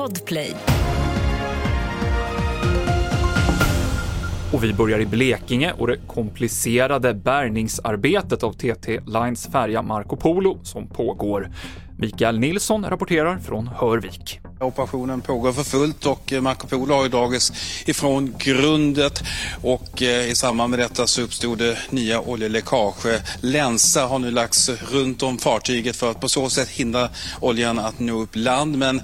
Podplay. Och vi börjar i Blekinge och det komplicerade bärgningsarbetet av TT Lines färja Marco Polo som pågår. Mikael Nilsson rapporterar från Hörvik. Operationen pågår för fullt och Marco Polo har dragits ifrån grundet och eh, i samband med detta så uppstod det nya oljeläckage. Länsar har nu lagts runt om fartyget för att på så sätt hindra oljan att nå upp land men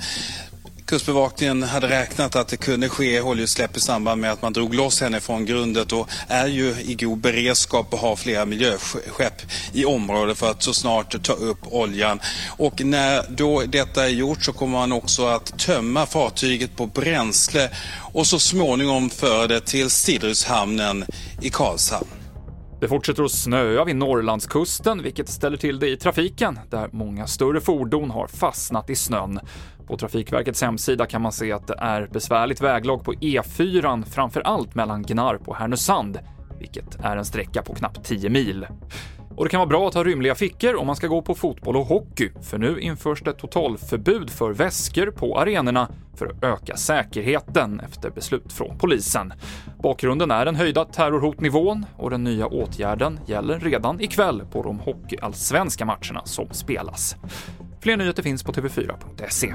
Kustbevakningen hade räknat att det kunde ske oljeutsläpp i samband med att man drog loss henne från grundet och är ju i god beredskap och har flera miljöskepp i området för att så snart ta upp oljan. Och när då detta är gjort så kommer man också att tömma fartyget på bränsle och så småningom föra det till Stiderydshamnen i Karlshamn. Det fortsätter att snöa vid Norrlandskusten, vilket ställer till det i trafiken, där många större fordon har fastnat i snön. På Trafikverkets hemsida kan man se att det är besvärligt väglag på E4, framför allt mellan Gnarp och Härnösand, vilket är en sträcka på knappt 10 mil. Och det kan vara bra att ha rymliga fickor om man ska gå på fotboll och hockey, för nu införs det totalförbud för väskor på arenorna för att öka säkerheten efter beslut från polisen. Bakgrunden är den höjda terrorhotnivån och den nya åtgärden gäller redan ikväll på de hockeyallsvenska matcherna som spelas. Fler nyheter finns på tv4.se.